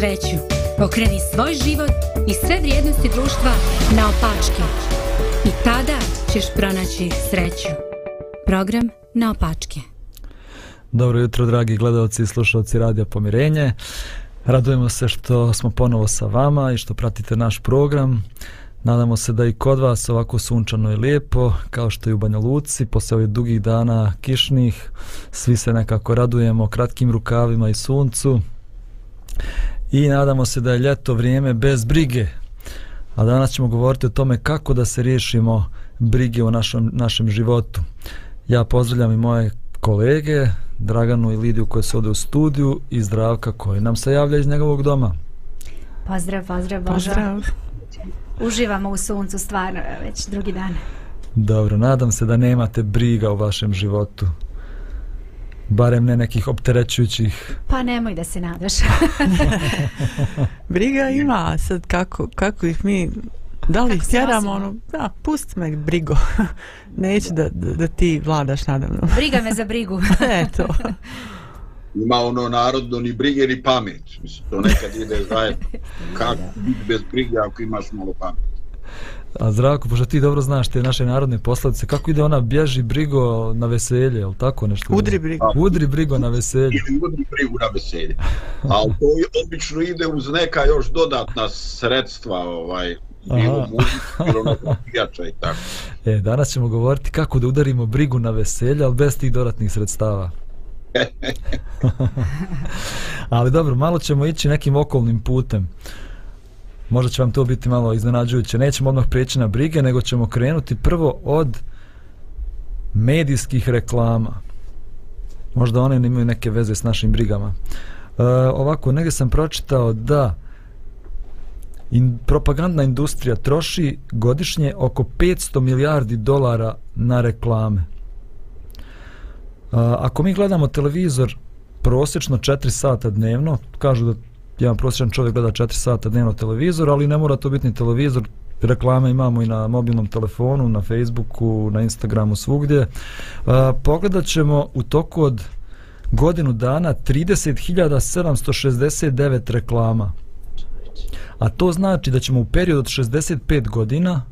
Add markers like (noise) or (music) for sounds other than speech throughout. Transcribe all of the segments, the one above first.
sreću. Pokreni svoj život i sve vrijednosti društva na opačke. I tada ćeš pronaći sreću. Program na opačke. Dobro jutro, dragi gledalci i slušalci Radija Pomirenje. Radujemo se što smo ponovo sa vama i što pratite naš program. Nadamo se da i kod vas ovako sunčano i lijepo, kao što i u Banja Luci, posle ovih dugih dana kišnih, svi se nekako radujemo kratkim rukavima i suncu i nadamo se da je ljeto vrijeme bez brige. A danas ćemo govoriti o tome kako da se riješimo brige u našem, našem životu. Ja pozdravljam i moje kolege, Draganu i Lidiju koje se ode u studiju i Zdravka koji nam se javlja iz njegovog doma. Pozdrav, pozdrav, pozdrav. Uživamo u suncu stvarno već drugi dan. Dobro, nadam se da nemate briga u vašem životu barem ne nekih opterećujućih. Pa nemoj da se nadaš. (laughs) Briga ima, sad kako, kako ih mi da li tjeramo ono, da, pusti me brigo. (laughs) Neću da, da, da ti vladaš nadamno. Briga me za brigu. (laughs) Eto. Ima ono narodno ni brige ni pamet. Mislim, to nekad ide zajedno. Kako biti bez brige ako imaš malo pamet. A Zdravko, pošto ti dobro znaš te naše narodne posljedice, kako ide ona bježi brigo na veselje, je tako nešto? Udri brigo. Udri brigo na veselje. (laughs) Udri brigo na veselje. A to obično ide uz neka još dodatna sredstva, ovaj, bilo muziku, bilo i tako. E, danas ćemo govoriti kako da udarimo brigu na veselje, ali bez tih dodatnih sredstava. (laughs) (laughs) ali dobro, malo ćemo ići nekim okolnim putem možda će vam to biti malo iznenađujuće. Nećemo odmah prijeći na brige, nego ćemo krenuti prvo od medijskih reklama. Možda one imaju neke veze s našim brigama. E, ovako, negdje sam pročitao da in, propagandna industrija troši godišnje oko 500 milijardi dolara na reklame. E, ako mi gledamo televizor prosječno 4 sata dnevno, kažu da jedan prosječan čovjek gleda 4 sata dnevno televizor, ali ne mora to biti ni televizor, reklame imamo i na mobilnom telefonu, na Facebooku, na Instagramu, svugdje. Uh, pogledat ćemo u toku od godinu dana 30.769 reklama. A to znači da ćemo u periodu od 65 godina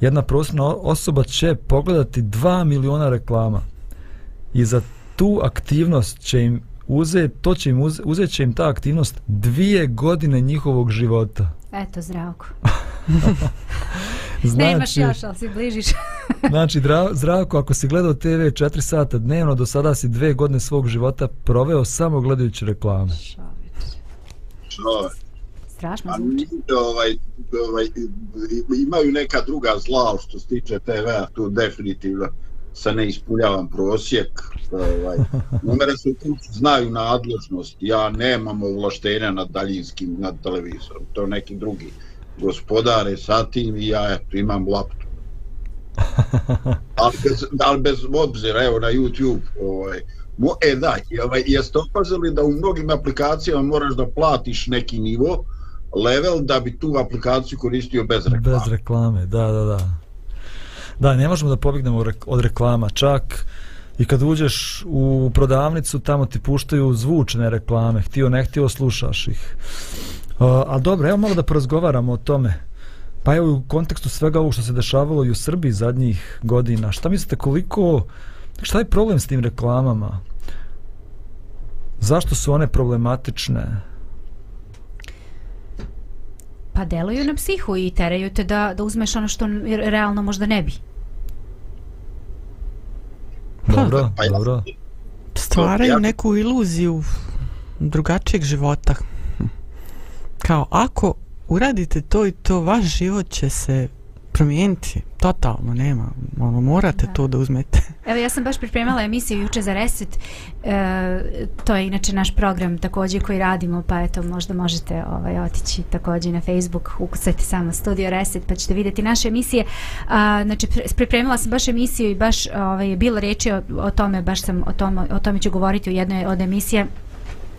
jedna prosječna osoba će pogledati 2 miliona reklama. I za tu aktivnost će im uzet, to će im uzet, uzet će im ta aktivnost dvije godine njihovog života. Eto, zdravko. znači, (laughs) Nemaš još, ali si bližiš. (laughs) znači, zdravko, ako si gledao TV 4 sata dnevno, do sada si dve godine svog života proveo samo gledajući reklame. Strašno zvuči. Ovaj, ovaj, imaju neka druga zla što se tiče TV-a, tu definitivno se ne ispunjavam prosjek. Ovaj, numere su znaju nadležnost. Ja nemam ovlaštenja nad daljinskim, nad televizorom. To neki drugi gospodare sa tim i ja imam laptop. (laughs) ali, bez, ali bez obzira, evo na YouTube, ovaj, mo, e da, ovaj, jeste opazili da u mnogim aplikacijama moraš da platiš neki nivo, level, da bi tu aplikaciju koristio bez reklame. Bez reklame, da, da, da. Da, ne možemo da pobignemo od reklama, čak i kad uđeš u prodavnicu, tamo ti puštaju zvučne reklame, htio ne htio, slušaš ih. Uh, a dobro, evo malo da porazgovaramo o tome. Pa evo u kontekstu svega ovo što se dešavalo i u Srbiji zadnjih godina, šta mislite koliko, šta je problem s tim reklamama? Zašto su one problematične? Pa deluju na psihu i teraju te da, da uzmeš ono što realno možda ne bi. Dobro, pa, dobro. Stvaraju neku iluziju drugačijeg života. Kao, ako uradite to i to, vaš život će se promijeniti. Totalno, nema. Ono, morate da. to da uzmete. (laughs) Evo, ja sam baš pripremala emisiju juče za Reset. E, to je inače naš program također koji radimo, pa eto, možda možete ovaj, otići također na Facebook, ukucati samo Studio Reset, pa ćete vidjeti naše emisije. A, znači, pripremila sam baš emisiju i baš ovaj, je bilo reći o, o tome, baš sam o tome, o tome ću govoriti u jednoj od emisije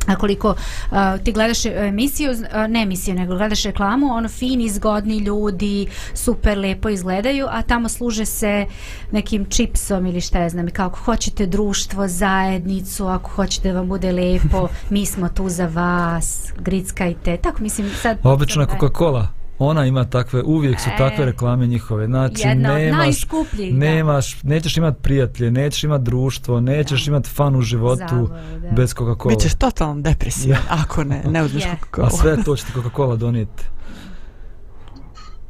A koliko uh, ti gledaš emisiju, uh, ne emisiju, nego gledaš reklamu, ono fini, zgodni ljudi, super lepo izgledaju, a tamo služe se nekim čipsom ili šta je znam, kao ako hoćete društvo, zajednicu, ako hoćete da vam bude lepo, (laughs) mi smo tu za vas, grickajte, tako mislim sad... Obična Coca-Cola ona ima takve, uvijek su takve e, reklame njihove. Znači, jedna nemaš, nemaš, nećeš imat prijatelje, nećeš imat društvo, nećeš da. imat fan u životu Zavoj, bez Coca-Cola. Bićeš totalno depresivan ja. ako ne, ne uzmeš yeah. Coca-Cola. A sve to će ti Coca-Cola donijeti.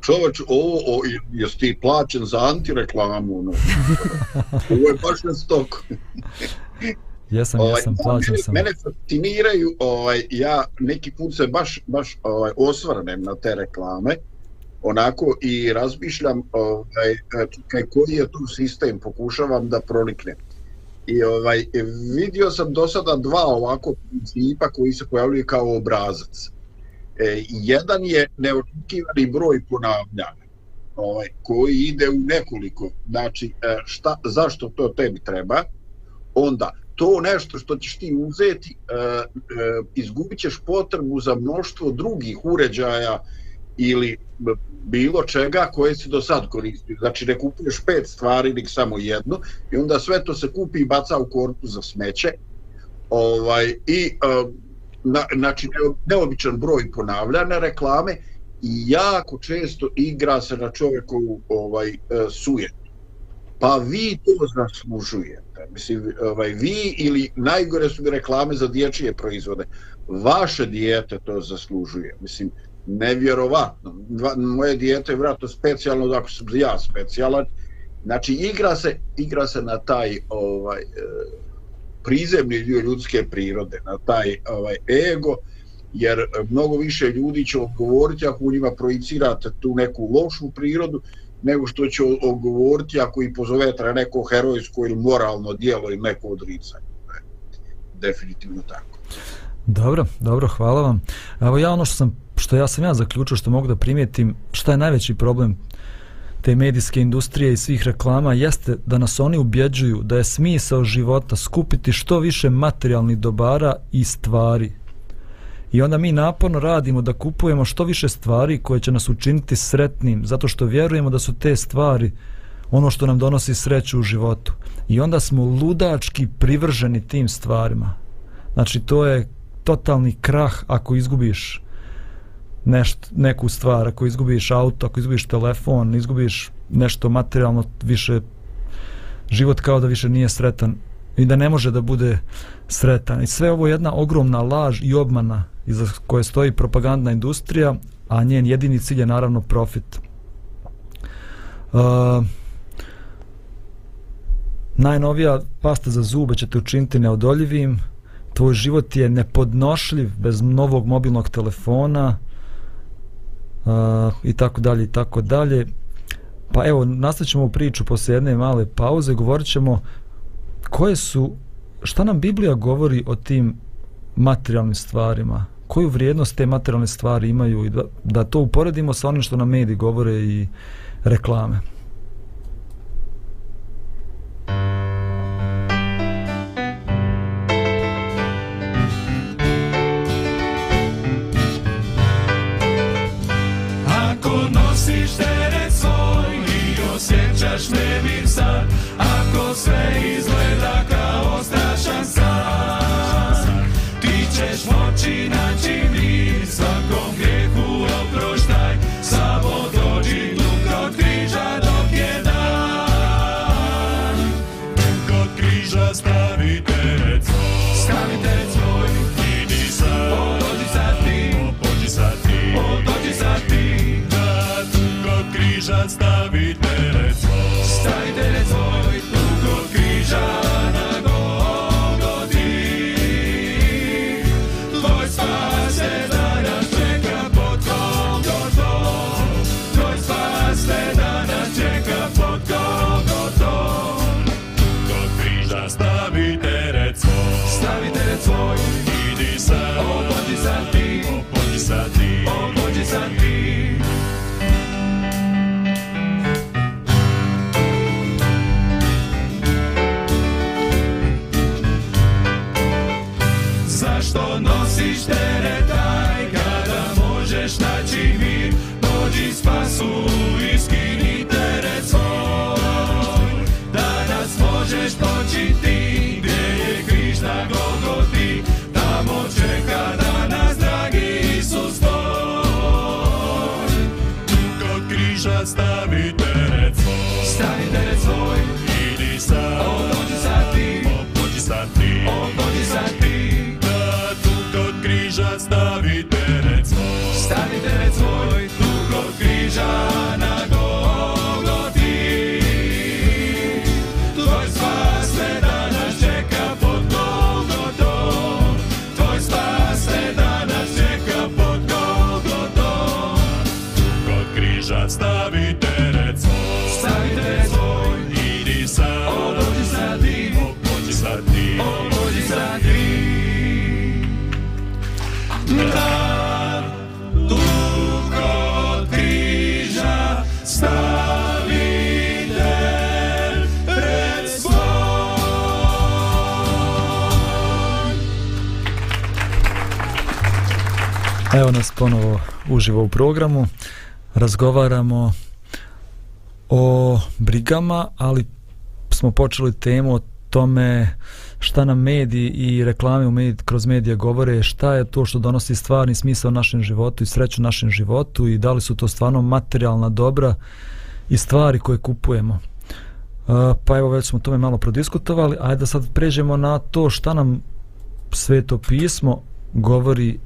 Čovječ, ovo, o, jesi ti plaćen za antireklamu? No? (laughs) ovo je baš na stoku. Jesam, ovaj, jesam, plaćam sam. Mene fasciniraju, ovaj, ja neki put se baš, baš ovaj, osvrnem na te reklame, onako i razmišljam ovaj, kaj, koji je tu sistem, pokušavam da proniknem. I ovaj, vidio sam do sada dva ovako principa koji se pojavljaju kao obrazac. E, jedan je neočekivani broj ponavljanja ovaj, koji ide u nekoliko. Znači, e, šta, zašto to tebi treba? Onda, to nešto što ćeš ti uzeti, e, e, izgubit ćeš potrebu za mnoštvo drugih uređaja ili bilo čega koje si do sad koristio. Znači ne kupuješ pet stvari, nek samo jedno i onda sve to se kupi i baca u korpu za smeće. Ovaj, I e, na, znači neobičan broj ponavljane reklame i jako često igra se na čovjekovu ovaj, e, sujetu. Pa vi to zaslužujete mislim, ovaj, vi ili najgore su mi reklame za dječije proizvode, vaše dijete to zaslužuje, mislim, nevjerovatno, Dva, moje dijete je vratno specijalno, ako sam ja specijalan, znači igra se, igra se na taj ovaj, e, prizemni dio ljudske prirode, na taj ovaj, ego, jer mnogo više ljudi će odgovoriti ako u njima projicirate tu neku lošu prirodu, nego što će odgovoriti ako i pozovete na neko herojsko ili moralno dijelo ili neko odricanje. E, definitivno tako. Dobro, dobro, hvala vam. Evo ja ono što sam, što ja sam ja zaključio, što mogu da primijetim, šta je najveći problem te medijske industrije i svih reklama, jeste da nas oni ubjeđuju da je smisao života skupiti što više materijalnih dobara i stvari, I onda mi naporno radimo da kupujemo što više stvari koje će nas učiniti sretnim, zato što vjerujemo da su te stvari ono što nam donosi sreću u životu. I onda smo ludački privrženi tim stvarima. Znači, to je totalni krah ako izgubiš nešto, neku stvar, ako izgubiš auto, ako izgubiš telefon, izgubiš nešto materijalno, više život kao da više nije sretan i da ne može da bude sretan. I sve ovo je jedna ogromna laž i obmana iza koje stoji propagandna industrija, a njen jedini cilj je naravno profit. Uh, najnovija pasta za zube će te učiniti neodoljivim, tvoj život je nepodnošljiv bez novog mobilnog telefona uh, i tako dalje i tako dalje. Pa evo, nastavit ćemo priču posle jedne male pauze, govorit ćemo koje su, šta nam Biblija govori o tim materijalnim stvarima, koju vrijednost te materijalne stvari imaju i da, da to uporedimo sa onim što na mediji govore i reklame. Ako nosiš teret svoj i osjećaš nemir sad, ako sve izgleda David. Evo nas ponovo uživo u programu. Razgovaramo o brigama, ali smo počeli temu o tome šta nam mediji i reklame u mediji, kroz medije govore, šta je to što donosi stvarni smisao našem životu i sreću našem životu i da li su to stvarno materijalna dobra i stvari koje kupujemo. Uh, pa evo već smo o tome malo prodiskutovali, ajde da sad pređemo na to šta nam sveto pismo govori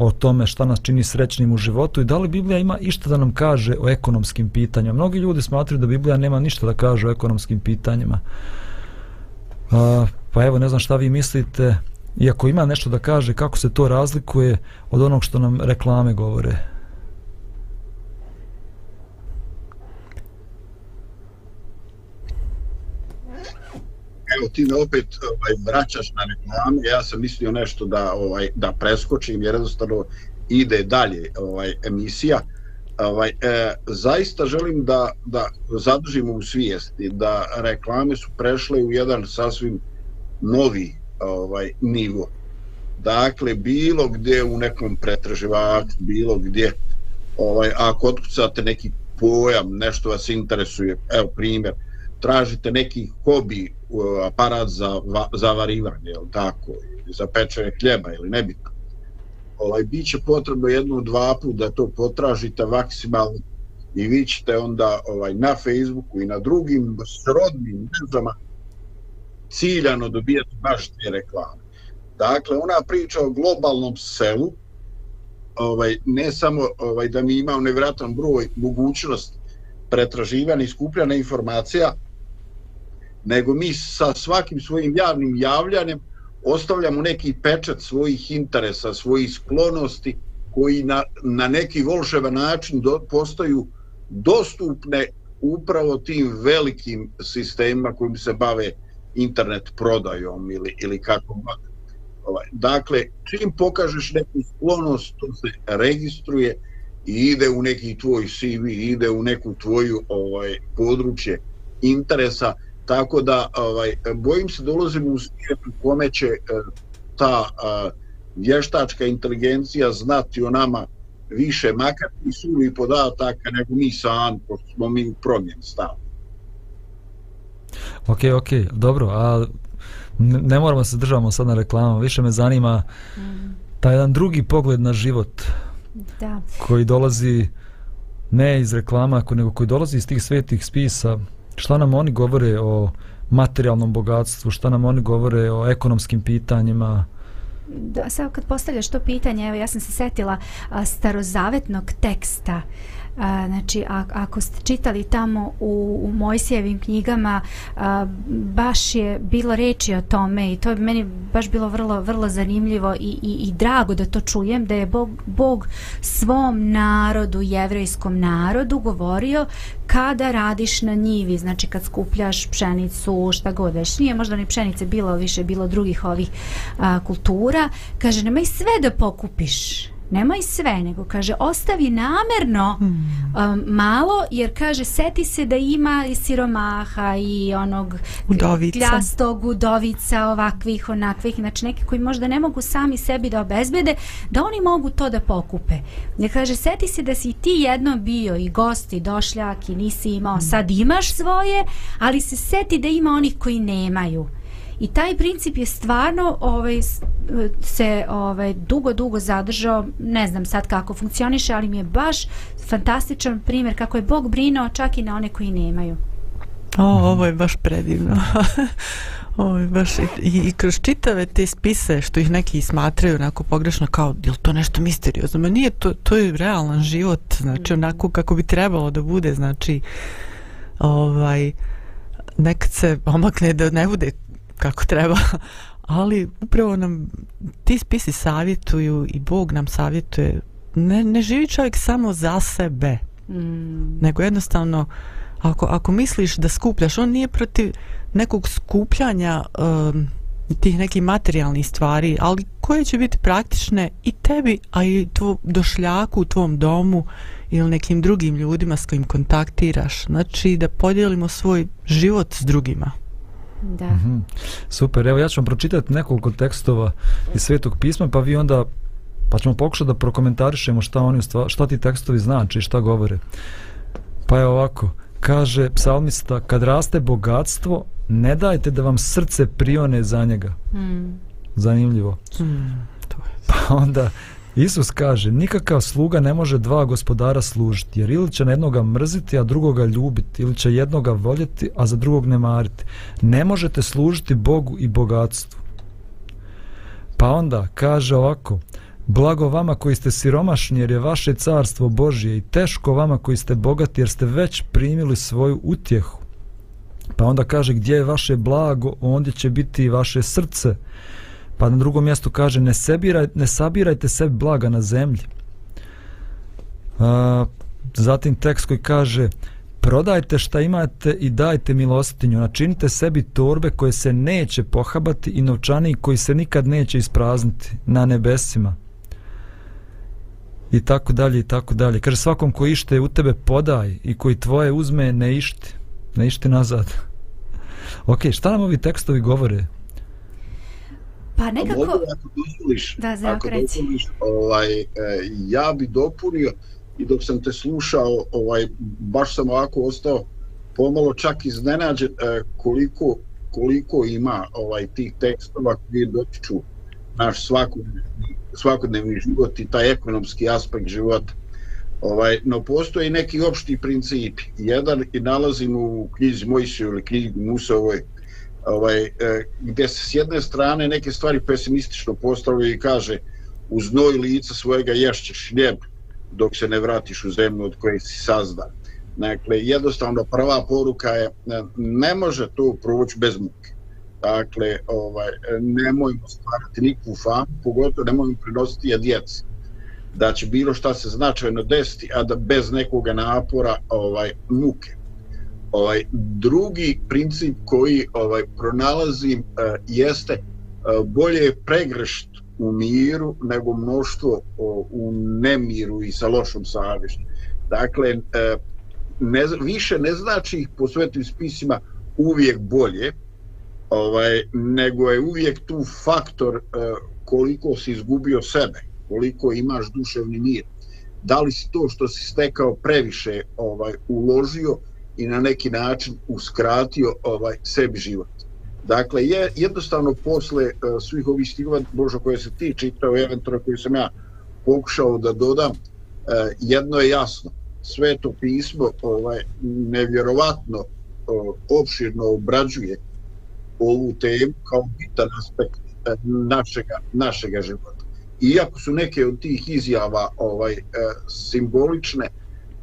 o tome šta nas čini srećnim u životu i da li Biblija ima išta da nam kaže o ekonomskim pitanjima. Mnogi ljudi smatraju da Biblija nema ništa da kaže o ekonomskim pitanjima. A, pa evo, ne znam šta vi mislite, iako ima nešto da kaže, kako se to razlikuje od onog što nam reklame govore. Evo ti me opet ovaj, vraćaš na reklame, ja sam mislio nešto da ovaj da preskočim jer jednostavno ide dalje ovaj emisija. Ovaj e, zaista želim da da zadržimo u svijesti da reklame su prešle u jedan sasvim novi ovaj nivo. Dakle bilo gdje u nekom pretraživaču, bilo gdje ovaj ako otkucate neki pojam, nešto vas interesuje, evo primjer, tražite neki hobi E, aparat za zavarivanje, jel tako, ili za pečenje hljeba ili nebitno. Ovaj, Biće potrebno jednu, dva put da to potražite maksimalno i vi ćete onda ovaj, na Facebooku i na drugim srodnim mrežama ciljano dobijati baš te reklame. Dakle, ona priča o globalnom selu, ovaj, ne samo ovaj, da mi imamo nevratan broj mogućnost pretraživanja i skupljanja informacija, nego mi sa svakim svojim javnim javljanjem ostavljamo neki pečat svojih interesa, svojih sklonosti koji na, na neki volševan način do, postaju dostupne upravo tim velikim sistemima kojim se bave internet prodajom ili, ili kako. Ovaj, dakle, čim pokažeš neku sklonost, to se registruje i ide u neki tvoj CV, ide u neku tvoju ovaj područje interesa, tako da ovaj bojim se da ulazimo u svijet u kome će e, ta e, vještačka inteligencija znati o nama više makar i surovi podataka nego mi sami, pošto smo mi u promjeni stavili. Ok, ok, dobro, a ne, moramo se državamo sad na reklamama, više me zanima mm. taj jedan drugi pogled na život Da. koji dolazi ne iz reklama, nego koji dolazi iz tih svetih spisa, šta nam oni govore o materijalnom bogatstvu, šta nam oni govore o ekonomskim pitanjima. Da, sad kad postavljaš to pitanje, evo ja sam se setila a, starozavetnog teksta A, znači, a, ako ste čitali tamo u, u Mojsijevim knjigama, a, baš je bilo reči o tome i to je meni baš bilo vrlo, vrlo zanimljivo i, i, i drago da to čujem, da je Bog, Bog svom narodu, jevrejskom narodu govorio kada radiš na njivi, znači kad skupljaš pšenicu, šta god već, nije možda ni pšenice bilo više, bilo drugih ovih a, kultura, kaže, nemaj sve da pokupiš, nemoj sve, nego kaže ostavi namerno um, malo, jer kaže seti se da ima i siromaha i onog Udovica. gljastog udovica, ovakvih, onakvih, znači neki koji možda ne mogu sami sebi da obezbede, da oni mogu to da pokupe. Jer kaže, seti se da si ti jedno bio i gost i došljak i nisi imao, sad imaš svoje, ali se seti da ima onih koji nemaju. I taj princip je stvarno ovaj se ovaj dugo dugo zadržao, ne znam sad kako funkcioniše, ali mi je baš fantastičan primjer kako je Bog brinuo čak i na one koji nemaju. O, ovo je baš predivno. (laughs) ovo je baš i, i, i kroz čitave te spise što ih neki smatraju onako pogrešno kao je to nešto misteriozno? Ma nije to, to je realan život, znači onako kako bi trebalo da bude, znači ovaj nekad se omakne da ne bude kako treba, ali upravo nam ti spisi savjetuju i Bog nam savjetuje ne, ne živi čovjek samo za sebe, Mm. nego jednostavno ako, ako misliš da skupljaš, on nije protiv nekog skupljanja um, tih nekih materijalnih stvari, ali koje će biti praktične i tebi, a i tvo, došljaku u tvom domu ili nekim drugim ljudima s kojim kontaktiraš. Znači da podijelimo svoj život s drugima. Da. Mhm. Super, evo ja ću vam pročitati nekoliko tekstova iz Svetog pisma, pa vi onda pa ćemo pokušati da prokomentarišemo šta oni šta ti tekstovi znači i šta govore. Pa je ovako, kaže psalmista, kad raste bogatstvo, ne dajte da vam srce prione za njega. Mm. Zanimljivo. Hmm, to je. Pa onda Isus kaže, nikakav sluga ne može dva gospodara služiti, jer ili će na jednoga mrziti, a drugoga ljubiti, ili će jednoga voljeti, a za drugog ne mariti. Ne možete služiti Bogu i bogatstvu. Pa onda kaže ovako, blago vama koji ste siromašni, jer je vaše carstvo Božje i teško vama koji ste bogati, jer ste već primili svoju utjehu. Pa onda kaže, gdje je vaše blago, ondje će biti i vaše srce. Pa na drugom mjestu kaže ne, sebiraj, ne sabirajte sebi blaga na zemlji. A, zatim tekst koji kaže prodajte šta imate i dajte milostinju, načinite sebi torbe koje se neće pohabati i novčani koji se nikad neće isprazniti na nebesima. I tako dalje i tako dalje. Kaže svakom ko ište u tebe podaj i koji tvoje uzme ne išti. Ne išti nazad. (laughs) ok, šta nam ovi tekstovi govore? Pa nekako... mogu ako dozvoliš, Da, Zdravko, ako dozvoliš, ovaj, e, ja bi dopunio i dok sam te slušao, ovaj, baš sam ovako ostao pomalo čak iznenađen e, koliko, koliko ima ovaj tih tekstova koji dotiču naš svakodnevni, svakodnevni život i taj ekonomski aspekt života. Ovaj, no postoje neki opšti principi. Jedan i nalazim u knjizi Mojsiju ili knjizi Musovoj, ovaj, e, gdje se s jedne strane neke stvari pesimistično postavljaju i kaže u znoj lica svojega ješćeš hljeb dok se ne vratiš u zemlju od koje si sazdan. Dakle, jednostavno prva poruka je e, ne može to proći bez muke. Dakle, ovaj, nemojmo stvarati nikvu famu, pogotovo nemojmo prenositi je djeci da će bilo šta se značajno desiti, a da bez nekoga napora ovaj muke. Ovaj drugi princip koji ovaj pronalazim uh, jeste uh, bolje je pregršt u miru nego mnoštvo uh, u nemiru i sa lošom savješću. Dakle, uh, ne, više ne znači po svetim spisima uvijek bolje, ovaj, nego je uvijek tu faktor uh, koliko si izgubio sebe, koliko imaš duševni mir. Da li si to što si stekao previše ovaj uložio i na neki način uskratio ovaj sebi život. Dakle, je jednostavno posle uh, svih ovih stigova, Božo koje se ti čitao, eventualno koji sam ja pokušao da dodam, uh, jedno je jasno. Sveto pismo ovaj nevjerovatno uh, opširno obrađuje ovu temu kao bitan aspekt našega, našega života. Iako su neke od tih izjava ovaj simbolične,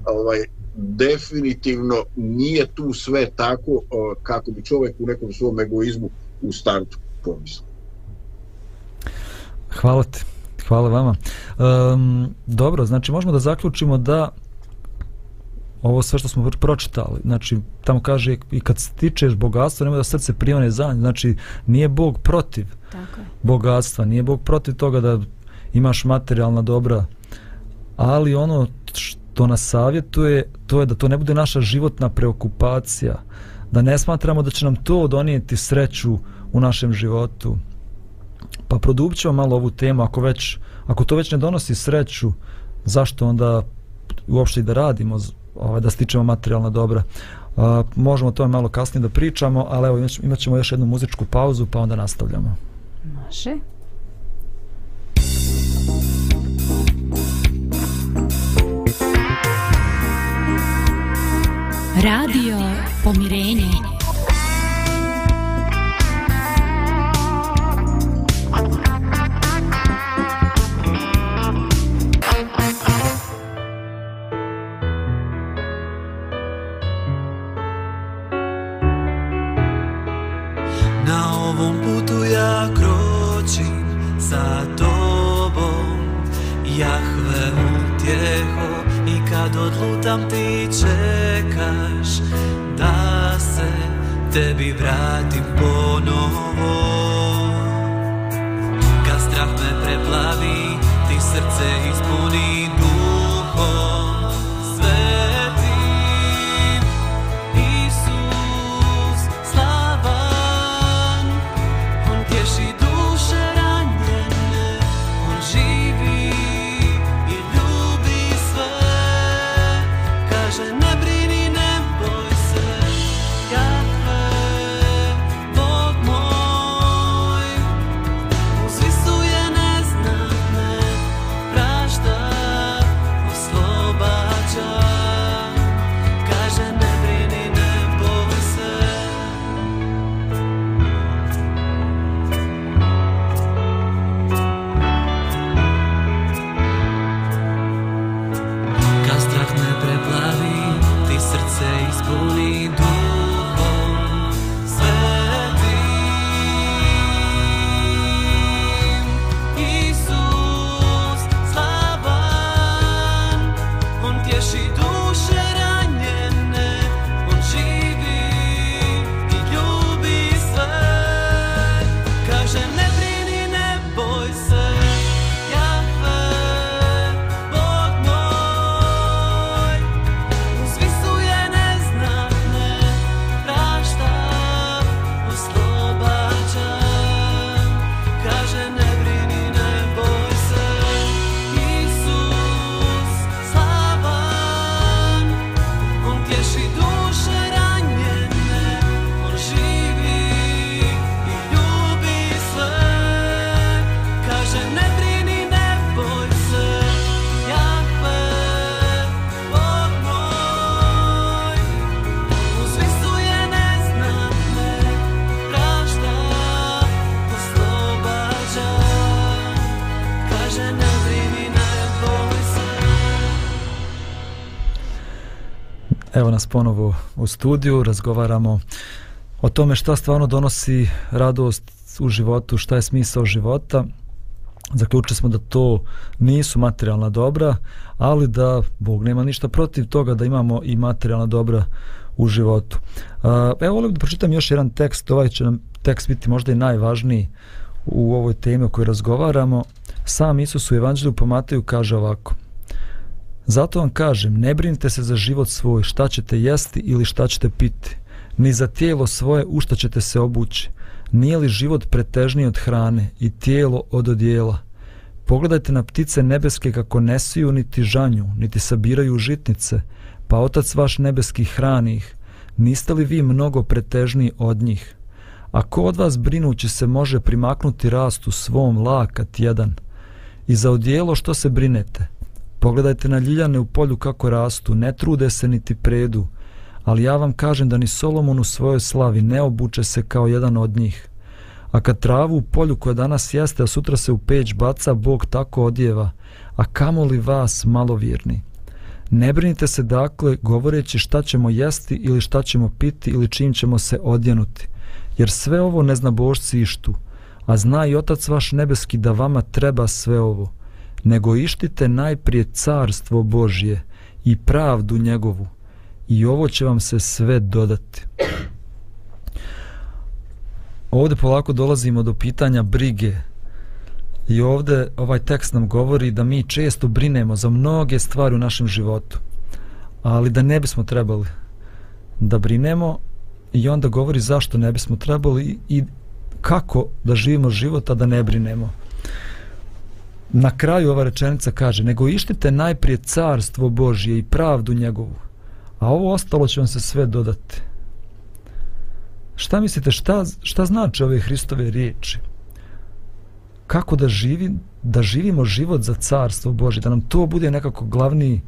ovaj definitivno nije tu sve tako uh, kako bi čovjek u nekom svom egoizmu u startu pomislio. Hvala ti. Hvala vama. Um, dobro, znači možemo da zaključimo da ovo sve što smo pročitali, znači tamo kaže i kad stičeš bogatstvo nemoj da srce prijone za nje, znači nije Bog protiv Tako je. bogatstva, nije Bog protiv toga da imaš materijalna dobra ali ono što nas savjetuje to je da to ne bude naša životna preokupacija da ne smatramo da će nam to donijeti sreću u našem životu pa produbit ćemo malo ovu temu ako već ako to već ne donosi sreću zašto onda uopšte i da radimo ovaj, da stičemo materijalna dobra Uh, možemo o tome malo kasnije da pričamo, ali evo imat ćemo još jednu muzičku pauzu pa onda nastavljamo. Može. Radio Pomirenje. Danas ponovo u studiju, razgovaramo o tome šta stvarno donosi radost u životu, šta je smisao života. Zaključili smo da to nisu materijalna dobra, ali da Bog nema ništa protiv toga da imamo i materijalna dobra u životu. Evo volim da pročitam još jedan tekst, ovaj će nam tekst biti možda i najvažniji u ovoj temi o kojoj razgovaramo. Sam Isus u Evanđelju po Mateju kaže ovako – Zato vam kažem, ne brinite se za život svoj, šta ćete jesti ili šta ćete piti, ni za tijelo svoje u šta ćete se obući. Nije li život pretežniji od hrane i tijelo od odijela? Pogledajte na ptice nebeske kako ne siju niti žanju, niti sabiraju žitnice, pa otac vaš nebeski hrani ih. Niste li vi mnogo pretežniji od njih? A ko od vas brinući se može primaknuti rastu svom lakat jedan? I za odijelo što se brinete? Pogledajte na ljiljane u polju kako rastu, ne trude se niti predu, ali ja vam kažem da ni Solomon u svojoj slavi ne obuče se kao jedan od njih. A kad travu u polju koja danas jeste, a sutra se u peć baca, Bog tako odjeva, a kamo li vas malovjerni? Ne brinite se dakle govoreći šta ćemo jesti ili šta ćemo piti ili čim ćemo se odjenuti, jer sve ovo ne zna božci ištu, a zna i Otac vaš nebeski da vama treba sve ovo nego ištite najprije carstvo Božje i pravdu njegovu i ovo će vam se sve dodati. Ovdje polako dolazimo do pitanja brige I ovde ovaj tekst nam govori da mi često brinemo za mnoge stvari u našem životu, ali da ne bismo trebali da brinemo i onda govori zašto ne bismo trebali i kako da živimo života da ne brinemo. Na kraju ova rečenica kaže, nego ištite najprije carstvo Božje i pravdu njegovu, a ovo ostalo će vam se sve dodati. Šta mislite, šta, šta znači ove Hristove riječi? Kako da, živi, da živimo život za carstvo Božje, da nam to bude nekako glavni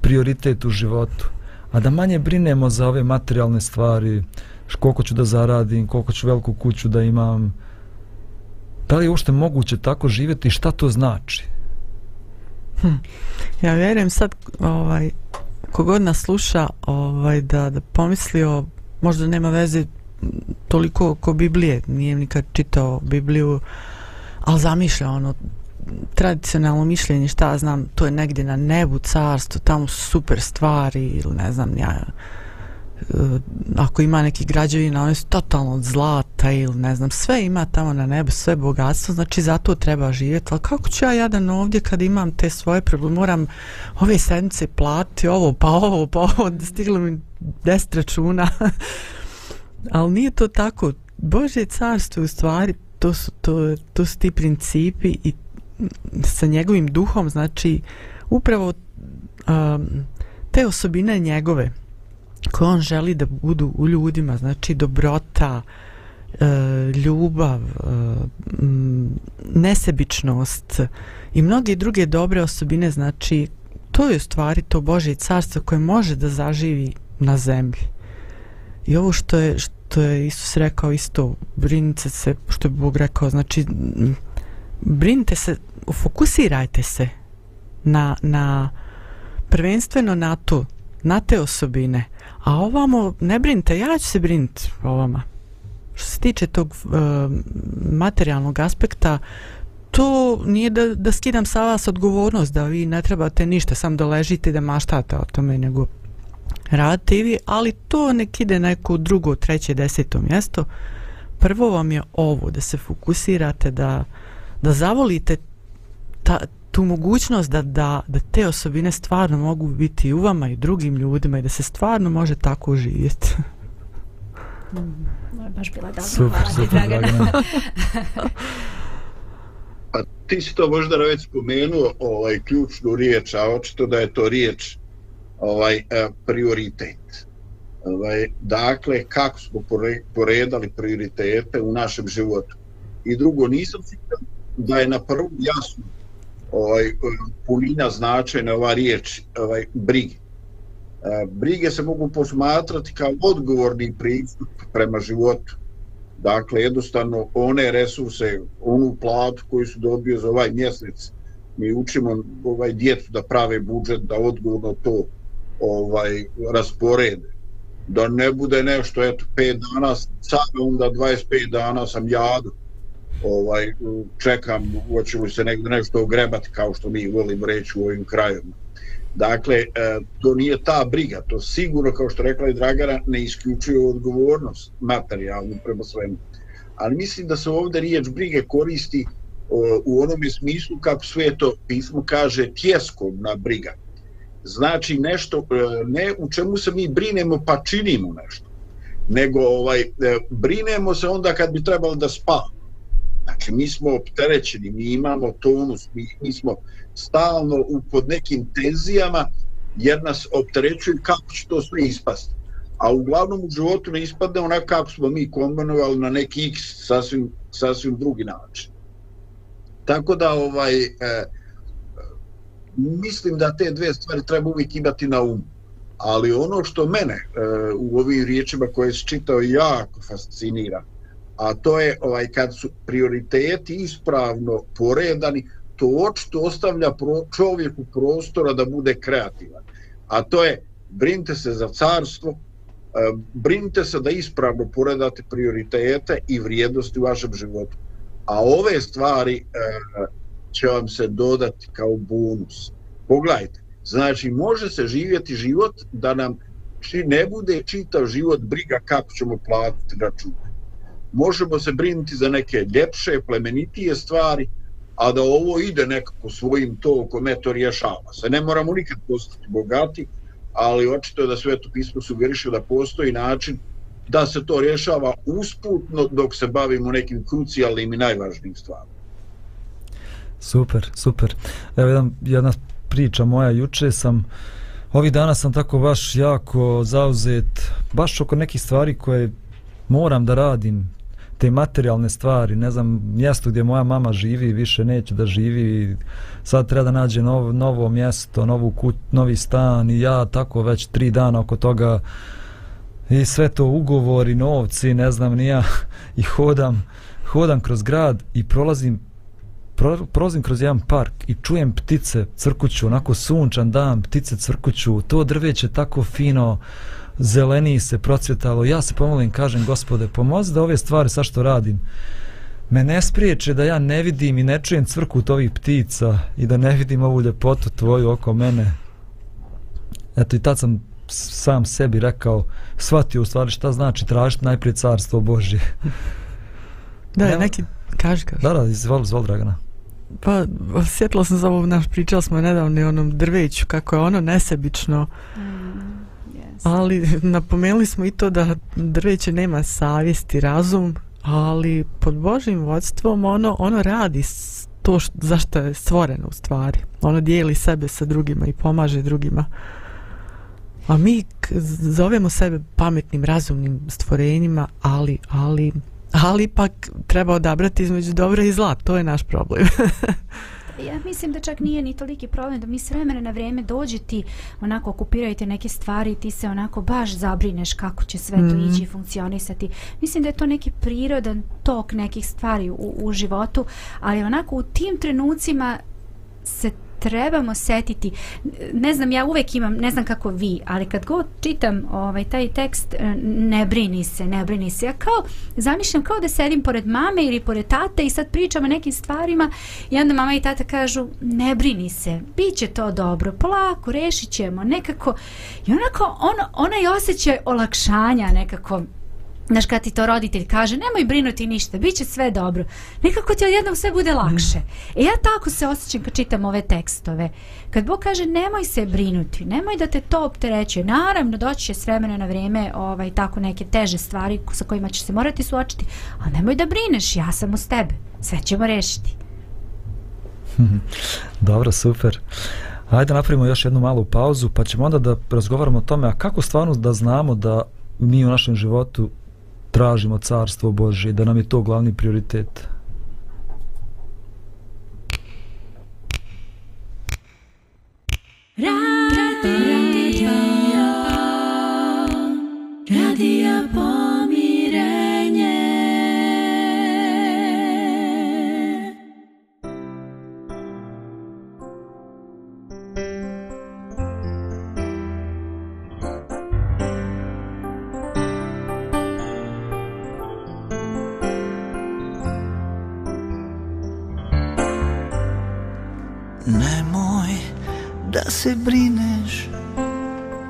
prioritet u životu, a da manje brinemo za ove materijalne stvari, koliko ću da zaradim, koliko ću veliku kuću da imam, da li je uopšte moguće tako živjeti i šta to znači? Hm. Ja vjerujem sad, ovaj, kogod nas sluša, ovaj, da, da pomislio, možda nema veze toliko ko Biblije, nije nikad čitao Bibliju, ali zamišlja ono, tradicionalno mišljenje, šta ja znam, to je negdje na nebu, carstvo, tamo su super stvari, ili ne znam, ja, Eh, ako ima neki građevina, one su totalno od zlata ili ne znam, sve ima tamo na nebu, sve bogatstvo, znači zato treba živjeti, ali kako ću ja jadan ovdje kad imam te svoje probleme, moram ove sedmice plati, ovo pa ovo pa ovo, stiglo mi deset računa, (laughs) ali nije to tako, Božje carstvo u stvari, to su, to, to su ti principi i sa njegovim duhom, znači upravo um, te osobine njegove, koje on želi da budu u ljudima, znači dobrota, e, ljubav, e, nesebičnost i mnoge druge dobre osobine, znači to je u stvari to Božje carstvo koje može da zaživi na zemlji. I ovo što je, što je Isus rekao isto, brinite se, što je Bog rekao, znači brinite se, fokusirajte se na, na prvenstveno na to, na te osobine, A ovamo, ne brinite, ja ću se brinuti o vama. Što se tiče tog e, materijalnog aspekta, to nije da, da skidam sa vas odgovornost, da vi ne trebate ništa, sam da ležite da maštate o tome, nego radite i vi, ali to nek ide neko drugo, treće, deseto mjesto. Prvo vam je ovo, da se fokusirate, da, da zavolite ta, tu mogućnost da, da, da te osobine stvarno mogu biti u vama i drugim ljudima i da se stvarno može tako živjeti. Mm, baš bila dobra. Super, super, Dragana. Pa (laughs) ti si to možda već spomenuo, ovaj, ključnu riječ, a očito da je to riječ ovaj, eh, prioritet. Ovaj, dakle, kako smo poredali prioritete u našem životu. I drugo, nisam siguran da je na prvu jasno ovaj, e, punina značajna ova riječ ovaj, brige. E, brige se mogu posmatrati kao odgovorni pristup prema životu. Dakle, jednostavno, one resurse, onu platu koju su dobio za ovaj mjesec, mi učimo ovaj djecu da prave budžet, da odgovorno to ovaj rasporede. Da ne bude nešto, eto, 5 dana, sad onda 25 dana sam jadu ovaj, čekam, hoćemo se negdje nešto ogrebati, kao što mi volimo reći u ovim krajima. Dakle, e, to nije ta briga, to sigurno, kao što rekla i Dragana, ne isključuje odgovornost materijalnu prema svemu. Ali mislim da se ovdje riječ brige koristi u onom smislu kako sve to pismo kaže tjeskovna briga. Znači nešto, e, ne u čemu se mi brinemo pa činimo nešto, nego ovaj, e, brinemo se onda kad bi trebalo da spavamo Dakle, mi smo opterećeni, mi imamo tonus, mi, mi smo stalno u, pod nekim tenzijama, jer nas opterećuju kako će to sve ispasti. A uglavnom u životu ne ispadne onako kako smo mi kombinovali na neki x sasvim, sasvim drugi način. Tako da, ovaj, e, mislim da te dve stvari treba uvijek imati na umu. Ali ono što mene e, u ovim riječima koje se čitao jako fascinira, a to je ovaj kad su prioriteti ispravno poredani, to očito ostavlja pro, čovjeku prostora da bude kreativan. A to je, brinite se za carstvo, e, brinite se da ispravno poredate prioritete i vrijednosti u vašem životu. A ove stvari e, će vam se dodati kao bonus. Pogledajte, znači može se živjeti život da nam či ne bude čitav život briga kako ćemo platiti račun možemo se brinuti za neke ljepše, plemenitije stvari, a da ovo ide nekako svojim tokom, eto rješava se. Ne moramo nikad postati bogati, ali očito je da Sveto pismo sugeriše da postoji način da se to rješava usputno dok se bavimo nekim krucijalnim i najvažnijim stvarima. Super, super. Evo jedan, jedna priča moja, juče sam, ovih dana sam tako baš jako zauzet, baš oko nekih stvari koje moram da radim, te materijalne stvari, ne znam, mjesto gdje moja mama živi, više neće da živi, sad treba da nađe novo, novo mjesto, novu kut, novi stan i ja tako već tri dana oko toga i sve to ugovori, novci, ne znam, nija, (laughs) i hodam, hodam kroz grad i prolazim pro, prolazim kroz jedan park i čujem ptice crkuću, onako sunčan dan, ptice crkuću, to drveće tako fino, zeleni se procvjetalo, ja se pomolim, kažem, gospode, pomozi da ove stvari, sa što radim, me ne spriječe da ja ne vidim i ne čujem cvrkut ovih ptica i da ne vidim ovu ljepotu tvoju oko mene. Eto i tad sam sam sebi rekao, shvatio u stvari šta znači tražiti najprije carstvo Božje. Da, Nema... neki, kaži, kaži. Da, da, izvoli, izvoli, Dragana. Pa, osjetila sam za ovo, naš, pričali smo nedavno i onom drveću, kako je ono nesebično. Mm. Ali napomenuli smo i to da drveće nema savjesti, razum, ali pod Božim vodstvom ono, ono radi to što, zašto je stvoreno u stvari. Ono dijeli sebe sa drugima i pomaže drugima. A mi zovemo sebe pametnim, razumnim stvorenjima, ali, ali ali ipak treba odabrati između dobra i zla, to je naš problem. (laughs) ja mislim da čak nije ni toliki problem da mi s vremena na vrijeme dođe ti onako okupirajte neke stvari ti se onako baš zabrineš kako će sve to mm. ići i funkcionisati. Mislim da je to neki prirodan tok nekih stvari u, u životu, ali onako u tim trenucima se trebamo setiti. Ne znam ja uvek imam ne znam kako vi ali kad god čitam ovaj taj tekst eh, ne brini se ne brini se. Ja kao zamišljam kao da sedim pored mame ili pored tate i sad pričam o nekim stvarima i onda mama i tata kažu ne brini se biće to dobro polako rešit ćemo. Nekako i onako on, onaj osjećaj olakšanja nekako Znaš, kad ti to roditelj kaže, nemoj brinuti ništa, bit će sve dobro. Nekako ti odjednom sve bude lakše. E ja tako se osjećam kad čitam ove tekstove. Kad Bog kaže, nemoj se brinuti, nemoj da te to opterećuje. Naravno, doći će s vremena na vrijeme ovaj, tako neke teže stvari sa kojima će se morati suočiti. A nemoj da brineš, ja sam uz tebe. Sve ćemo rešiti. (laughs) Dobro, super. Ajde napravimo još jednu malu pauzu, pa ćemo onda da razgovaramo o tome, a kako stvarno da znamo da mi u našem životu tražimo carstvo Božje, da nam je to glavni prioritet. Se brineš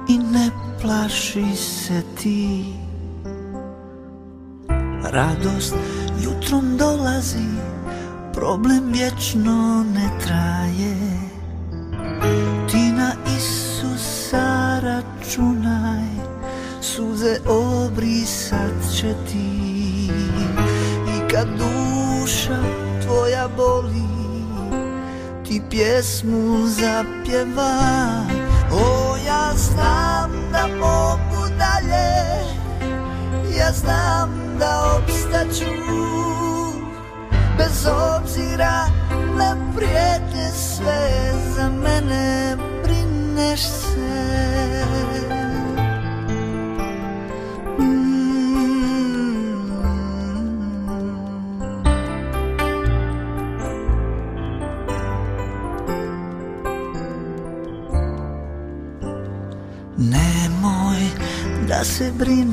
i ne plaši se ti. Radost jutrom dolazi, problem vječno ne traje. Ti na Isusa računaj, suze obrisat će ti. I kad duša tvoja boli, ti pjesmu zapjeva. O, ja znam da mogu dalje Ja znam da obstaću. Bez obzira na prijetnje sve Za mene brineš se. Da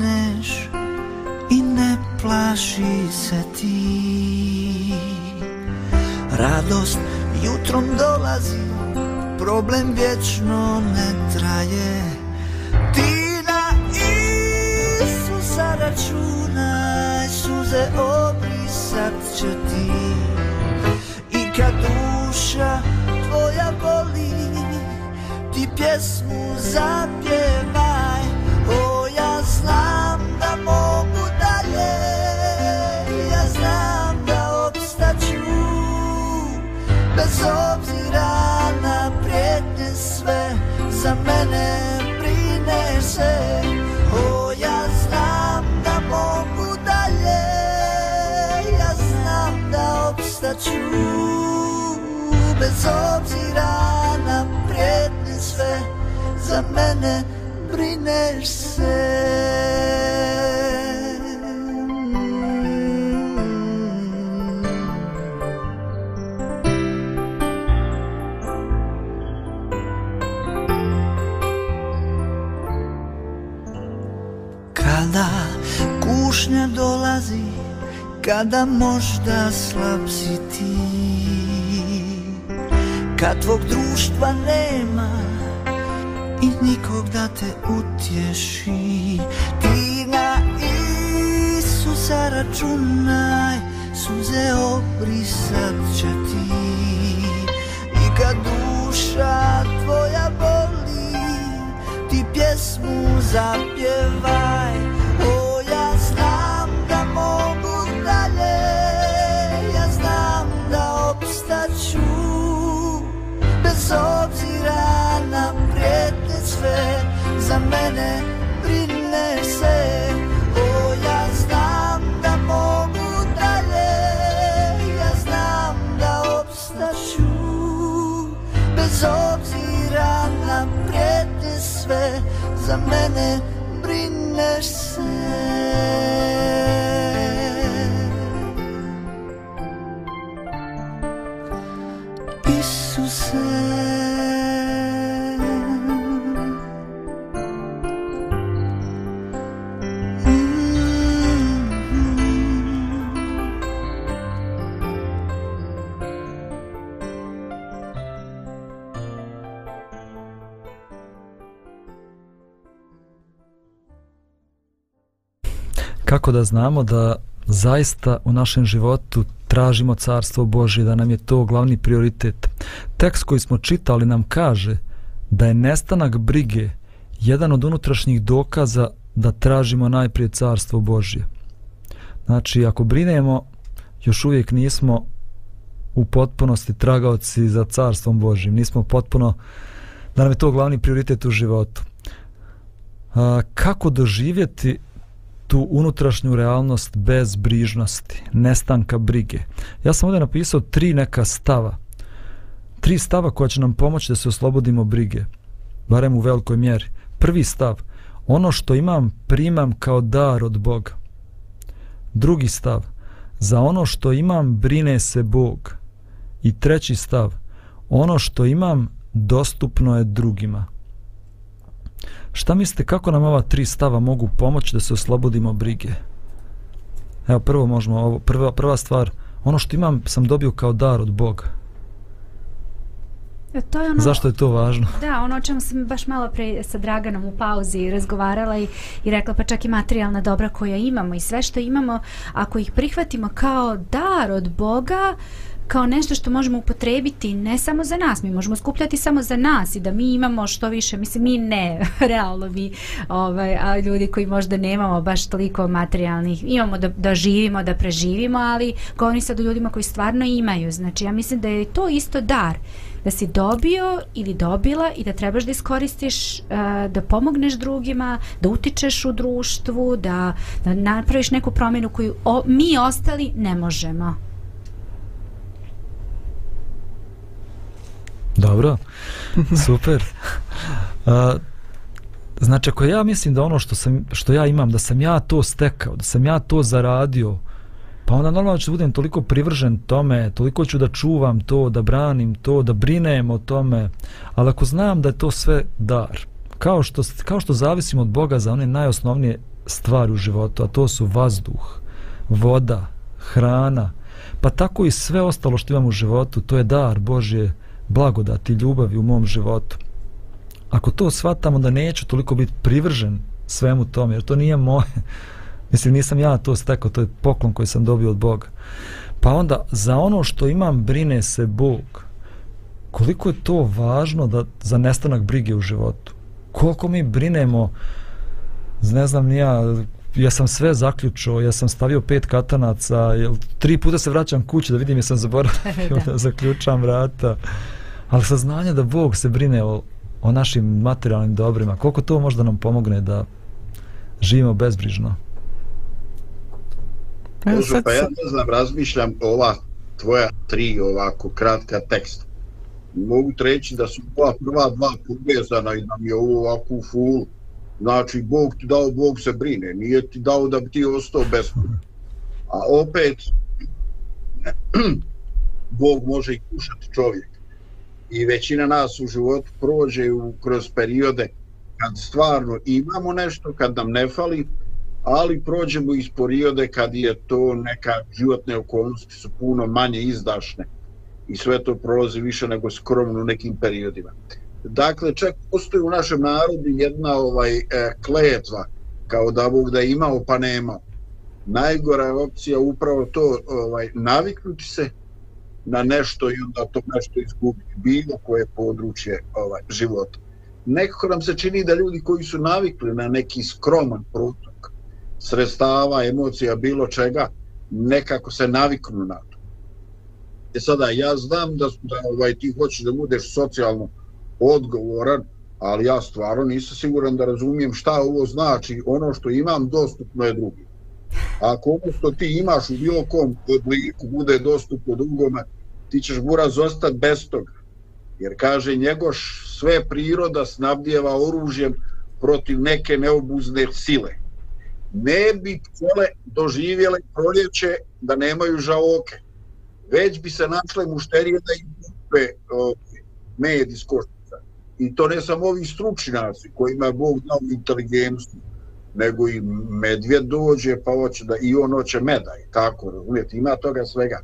mene brineš se. Kada kušnja dolazi Kada možda slab si ti. Kad tvog društva nema nikog da te utješi. Ti na Isusa računaj Suze obrisat će ti. I kad duša tvoja boli Ti pjesmu zapjevaj. Mene brine se O ja znam da mogu dalje. Ja znam da opstaću Bez obzira na prijetnje sve Za mene brineš se Kako da znamo da zaista u našem životu tražimo carstvo Božje, da nam je to glavni prioritet. Tekst koji smo čitali nam kaže da je nestanak brige jedan od unutrašnjih dokaza da tražimo najprije carstvo Božje. Znači, ako brinemo, još uvijek nismo u potpunosti tragaoci za carstvom Božjim. Nismo potpuno, da nam je to glavni prioritet u životu. A, kako doživjeti tu unutrašnju realnost bez brižnosti, nestanka brige. Ja sam ovdje napisao tri neka stava. Tri stava koja će nam pomoći da se oslobodimo brige, barem u velikoj mjeri. Prvi stav, ono što imam primam kao dar od Boga. Drugi stav, za ono što imam brine se Bog. I treći stav, ono što imam dostupno je drugima. Šta mislite kako nam ova tri stava mogu pomoći da se oslobodimo brige? Evo prvo možemo ovo prva prva stvar ono što imam sam dobio kao dar od Boga. E, To je ono, Zašto je to važno? Da, ono o čemu sam baš malo pre sa Draganom u pauzi razgovarala i, i rekla pa čak i materijalna dobra koja imamo i sve što imamo, ako ih prihvatimo kao dar od Boga, kao nešto što možemo upotrebiti ne samo za nas, mi možemo skupljati samo za nas i da mi imamo što više, mislim mi ne, (laughs) realno mi, ovaj, a ljudi koji možda nemamo baš toliko materijalnih, imamo da, da živimo, da preživimo, ali govorim sad o ljudima koji stvarno imaju, znači ja mislim da je to isto dar, da si dobio ili dobila i da trebaš da iskoristiš, uh, da pomogneš drugima, da utičeš u društvu, da, da napraviš neku promjenu koju o, mi ostali ne možemo. Dobro, super. A, znači, ako ja mislim da ono što, sam, što ja imam, da sam ja to stekao, da sam ja to zaradio, pa onda normalno ću budem toliko privržen tome, toliko ću da čuvam to, da branim to, da brinem o tome, ali ako znam da je to sve dar, kao što, kao što zavisim od Boga za one najosnovnije stvari u životu, a to su vazduh, voda, hrana, pa tako i sve ostalo što imam u životu, to je dar Božje, blagodati, ljubavi u mom životu. Ako to shvatam, onda neću toliko biti privržen svemu tome, jer to nije moje. (laughs) Mislim, nisam ja to stekao, to je poklon koji sam dobio od Boga. Pa onda za ono što imam brine se Bog. Koliko je to važno da za nestanak brige u životu? Koliko mi brinemo ne znam ni ja ja sam sve zaključio, ja sam stavio pet katanaca, jel, tri puta se vraćam kući da vidim jesam zaboravio (laughs) da zaključam vrata. Ali saznanje da Bog se brine o, o našim materijalnim dobrima, koliko to možda nam pomogne da živimo bezbrižno? Bože, pa ja ne znam, razmišljam ova tvoja tri ovako kratka teksta. Mogu treći da su ova prva dva povezana i da mi je ovo ovako u full. Znači, Bog ti dao, Bog se brine. Nije ti dao da bi ti ostao bez A opet, (clears throat) Bog može i kušati čovjek. I većina nas u životu prođe u, kroz periode kad stvarno imamo nešto, kad nam ne fali, ali prođemo iz periode kad je to neka životne okolnosti su puno manje izdašne i sve to prolazi više nego skromno u nekim periodima. Dakle, čak postoji u našem narodu jedna ovaj e, kletva kao da Bog da imao pa nema. Najgora je opcija upravo to ovaj naviknuti se na nešto i onda to nešto izgubi bilo koje područje ovaj života. Nekako nam se čini da ljudi koji su navikli na neki skroman protok sredstava, emocija, bilo čega, nekako se naviknu na to. E sada, ja znam da, da ovaj, ti hoćeš da budeš socijalno odgovoran, ali ja stvarno nisam siguran da razumijem šta ovo znači. Ono što imam dostupno je drugim. Ako ono što ti imaš u bilo kom obliku bude dostupno drugome, ti ćeš gura zostati bez toga. Jer kaže njegoš sve priroda snabdjeva oružjem protiv neke neobuzne sile. Ne bi pčele doživjele proljeće da nemaju žaoke. Već bi se našle mušterije da im kupe med iz koštica. I to ne samo ovi stručnjaci koji je Bog dao inteligenciju, nego i medvjed dođe pa hoće da i on hoće meda i tako, razumijete, ima toga svega.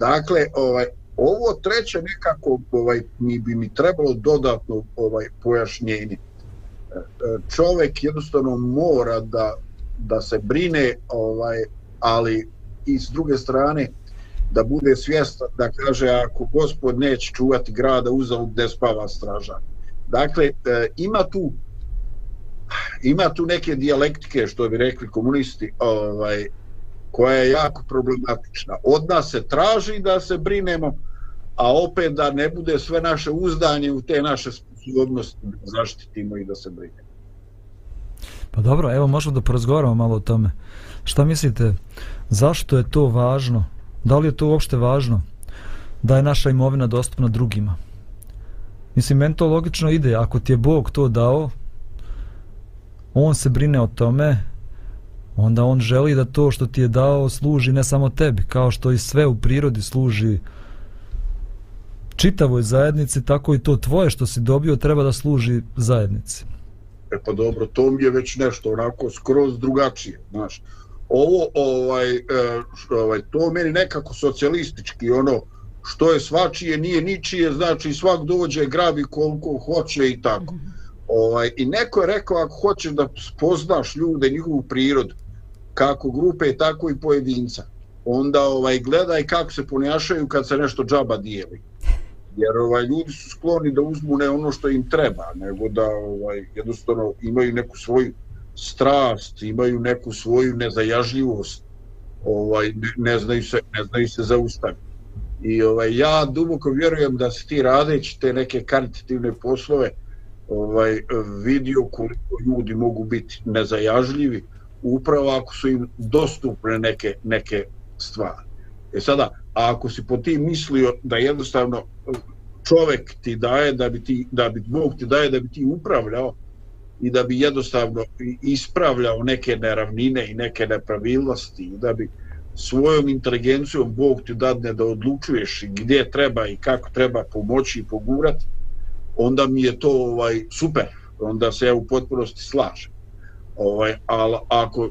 Dakle, ovaj, ovo treće nekako ovaj mi bi mi trebalo dodatno ovaj pojašnjenje. E, čovek čovjek jednostavno mora da da se brine ovaj ali i s druge strane da bude svjestan da kaže ako gospod neće čuvati grada uzal gde spava straža. Dakle, e, ima tu ima tu neke dijalektike što bi rekli komunisti ovaj koja je jako problematična. Od nas se traži da se brinemo, a opet da ne bude sve naše uzdanje u te naše sposobnosti da zaštitimo i da se brinemo. Pa dobro, evo možemo da porazgovaramo malo o tome. Šta mislite, zašto je to važno? Da li je to uopšte važno da je naša imovina dostupna drugima? Mislim, meni to logično ide. Ako ti je Bog to dao, on se brine o tome, onda on želi da to što ti je dao služi ne samo tebi, kao što i sve u prirodi služi čitavoj zajednici, tako i to tvoje što si dobio treba da služi zajednici. E pa dobro, to mi je već nešto onako skroz drugačije, znaš. Ovo, ovaj, e, ovaj, to meni nekako socijalistički, ono, što je svačije, nije ničije, znači svak dođe, grabi koliko hoće i tako. Ovaj, I neko je rekao, ako hoćeš da spoznaš ljude, njihovu prirodu, kako grupe, tako i pojedinca, onda ovaj gledaj kako se ponašaju kad se nešto džaba dijeli. Jer ovaj ljudi su skloni da uzmu ne ono što im treba nego da ovaj jednostavno imaju neku svoju strast imaju neku svoju nezajažljivost. Ovaj ne, ne znaju se ne znaju se zaustaviti. I ovaj ja duboko vjerujem da se ti radeći te neke karitativne poslove ovaj vidio koliko ljudi mogu biti nezajažljivi upravo ako su im dostupne neke neke stvari. E sada a ako si po ti mislio da jednostavno e, čovek ti daje da bi ti da bi Bog ti daje da bi ti upravljao i da bi jednostavno ispravljao neke neravnine i neke nepravilnosti i da bi svojom inteligencijom Bog ti dadne da odlučuješ gdje treba i kako treba pomoći i pogurati onda mi je to ovaj super. Onda se ja u potpunosti slažem ovaj al ako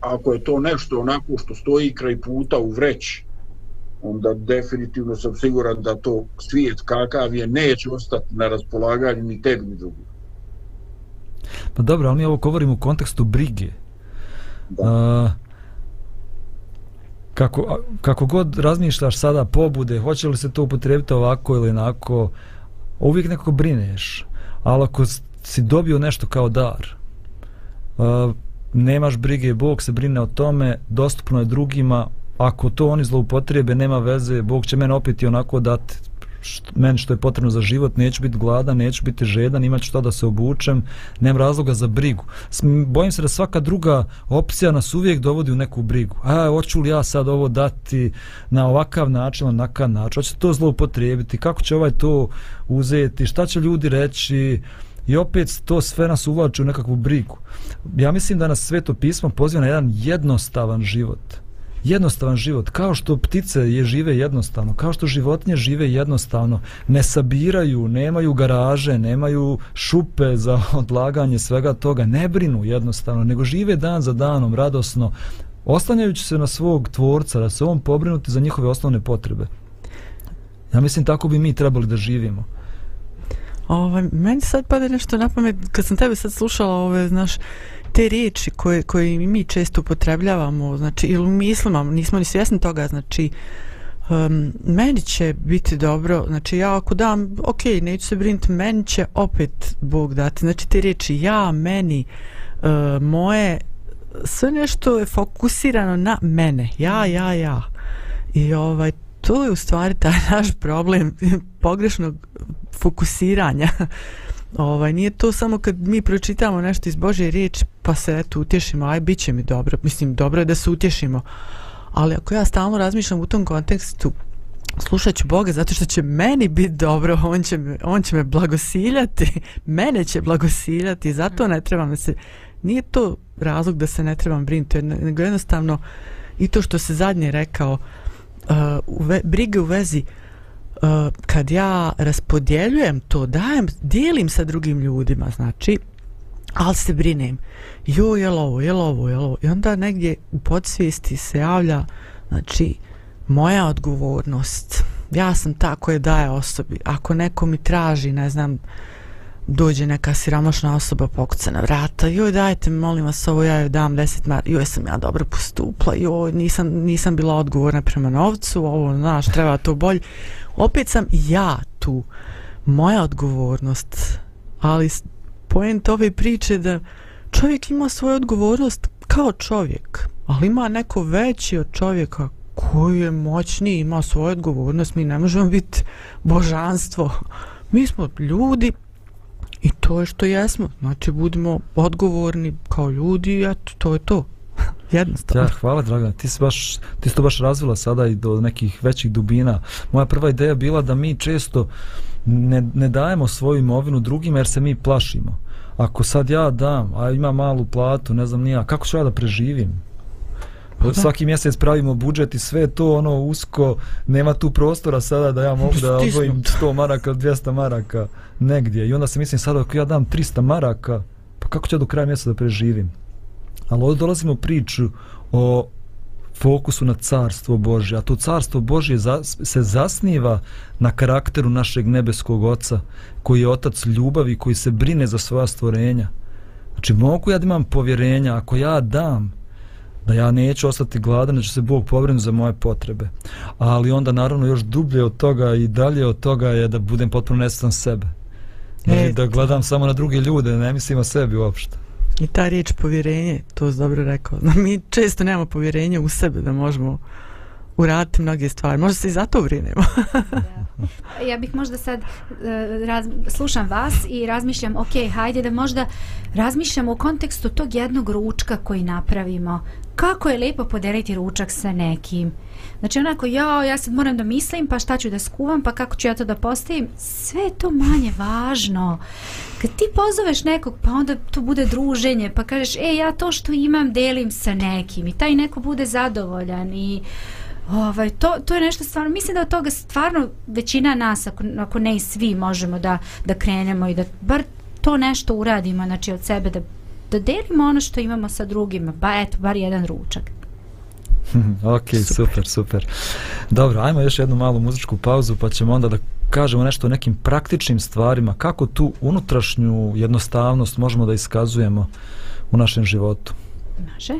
ako je to nešto onako što stoji kraj puta u vreći onda definitivno sam siguran da to svijet kakav je neće ostati na raspolaganju ni tebi ni drugim. Pa dobro, ali mi ovo govorimo u kontekstu brige. Da. Uh, kako, a- kako god razmišljaš sada pobude, hoće li se to upotrijebiti ovako ili onako, uvijek nekako brineš. Ali ako si dobio nešto kao dar, nemaš brige, Bog se brine o tome, dostupno je drugima, ako to oni zloupotrijebe, nema veze, Bog će mene opet i onako dati što, meni što je potrebno za život, neću biti gladan, neću biti žedan, imat ću što da se obučem, nemam razloga za brigu. Bojim se da svaka druga opcija nas uvijek dovodi u neku brigu. A, hoću li ja sad ovo dati na ovakav način, na onakav način, hoće to zloupotrijebiti, kako će ovaj to uzeti, šta će ljudi reći, I opet to sve nas uvlači u nekakvu brigu. Ja mislim da nas sveto pismo poziva na jedan jednostavan život. Jednostavan život, kao što ptice je žive jednostavno, kao što životinje žive jednostavno, ne sabiraju, nemaju garaže, nemaju šupe za (laughs) odlaganje svega toga, ne brinu jednostavno, nego žive dan za danom, radosno, oslanjajući se na svog tvorca, da se on pobrinuti za njihove osnovne potrebe. Ja mislim tako bi mi trebali da živimo. Ovaj, meni sad pada nešto na pamet, kad sam tebe sad slušala ove, znaš, te riječi koje, koje mi često upotrebljavamo, znači, ili mislimo, nismo ni svjesni toga, znači, um, meni će biti dobro, znači, ja ako dam, ok, neću se brinuti, meni će opet Bog dati, znači, te riječi ja, meni, uh, moje, sve nešto je fokusirano na mene, ja, ja, ja. I ovaj, to je u stvari taj naš problem pogrešnog fokusiranja. (laughs) ovaj, nije to samo kad mi pročitamo nešto iz Božje riječi pa se eto utješimo, aj bit će mi dobro. Mislim, dobro je da se utješimo. Ali ako ja stalno razmišljam u tom kontekstu slušat ću Boga zato što će meni biti dobro, (laughs) on će, me, on će me blagosiljati, (laughs) mene će blagosiljati, zato ne trebam da se, nije to razlog da se ne trebam brinuti, nego jednostavno i to što se zadnje rekao, uh, u ve, brige u vezi uh, Eh, kad ja raspodjeljujem to, dajem, dijelim sa drugim ljudima, znači, ali se brinem, jo, je ovo, je ovo, je ovo, i onda negdje u podsvijesti se javlja, znači, moja odgovornost, ja sam ta koja daje osobi, ako neko mi traži, ne znam, dođe neka siromašna osoba pokuca na vrata, joj dajte mi molim vas ovo, ja joj dam 10 mar, joj sam ja dobro postupla, joj nisam, nisam bila odgovorna prema novcu, ovo znaš, treba to bolje. Opet sam ja tu, moja odgovornost, ali poent point ove priče da čovjek ima svoju odgovornost kao čovjek, ali ima neko veći od čovjeka koji je moćniji, ima svoju odgovornost, mi ne možemo biti božanstvo. Mi smo ljudi i to je što jesmo. Znači, budimo odgovorni kao ljudi i eto, to je to. Jednostavno. Ja, hvala Dragana, ti si, baš, ti si to baš razvila sada i do nekih većih dubina. Moja prva ideja bila da mi često ne, ne dajemo svoju imovinu drugima jer se mi plašimo. Ako sad ja dam, a imam malu platu, ne znam nija, kako ću ja da preživim? Pa da. Svaki mjesec pravimo budžet i sve to ono usko, nema tu prostora sada da ja mogu da odvojim 100 maraka, 200 maraka negdje. I onda se mislim sada ako ja dam 300 maraka, pa kako ću ja do kraja mjeseca da preživim? Ali ovdje dolazimo priču o fokusu na carstvo Božje, a to carstvo Božje za, se zasniva na karakteru našeg nebeskog oca, koji je otac ljubavi, koji se brine za svoja stvorenja. Znači, mogu ja da imam povjerenja, ako ja dam, da ja neću ostati gladan, da će se Bog pobrinuti za moje potrebe. Ali onda, naravno, još dublje od toga i dalje od toga je da budem potpuno nestan sebe. Znači, E, da gledam samo na druge ljude, ne mislim o sebi uopšte. I ta riječ povjerenje, to je dobro rekao. (laughs) Mi često nemamo povjerenje u sebe da možemo uraditi mnoge stvari. Možda se i zato brinemo. ja bih možda sad eh, raz, slušam vas i razmišljam, ok, hajde da možda razmišljamo u kontekstu tog jednog ručka koji napravimo. Kako je lepo podeliti ručak sa nekim. Znači onako, ja, ja sad moram da mislim, pa šta ću da skuvam, pa kako ću ja to da postavim. Sve je to manje važno. Kad ti pozoveš nekog, pa onda to bude druženje, pa kažeš, e, ja to što imam delim sa nekim i taj neko bude zadovoljan i Ovaj, to, to je nešto stvarno, mislim da od toga stvarno većina nas, ako, ako ne i svi, možemo da, da krenemo i da bar to nešto uradimo, znači od sebe, da, da delimo ono što imamo sa drugima, pa eto, bar jedan ručak. (laughs) ok, super. super, super. Dobro, ajmo još jednu malu muzičku pauzu pa ćemo onda da kažemo nešto o nekim praktičnim stvarima, kako tu unutrašnju jednostavnost možemo da iskazujemo u našem životu. Može?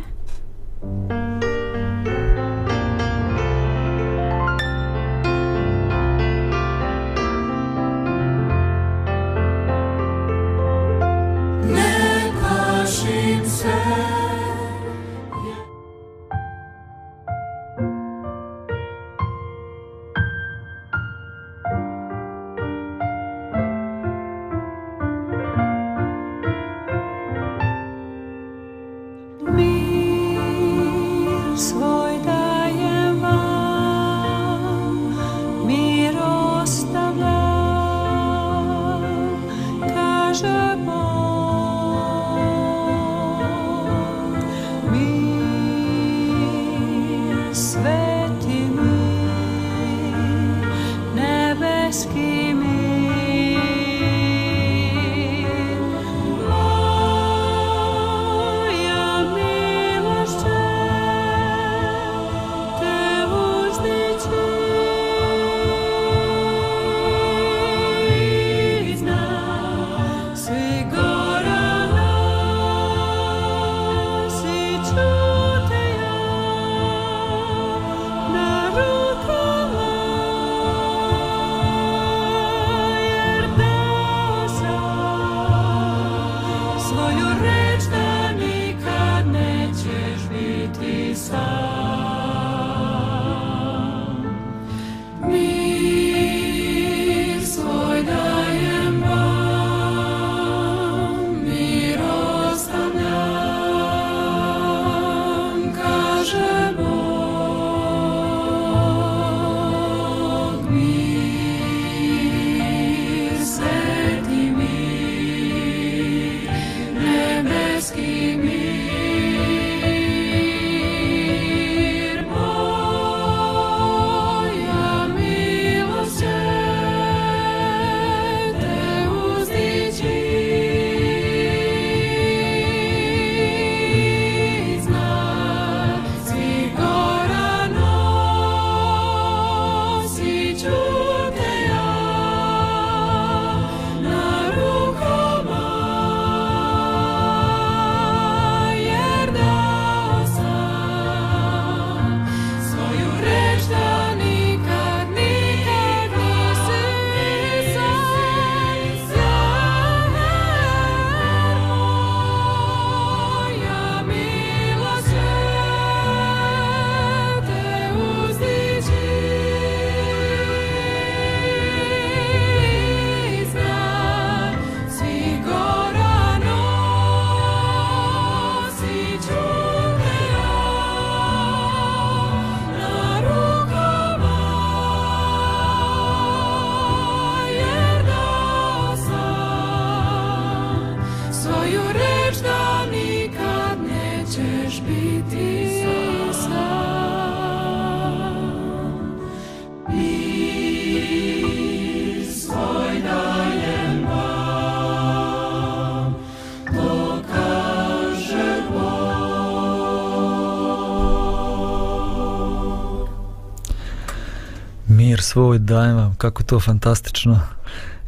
Tvoj, dajem vam, kako to fantastično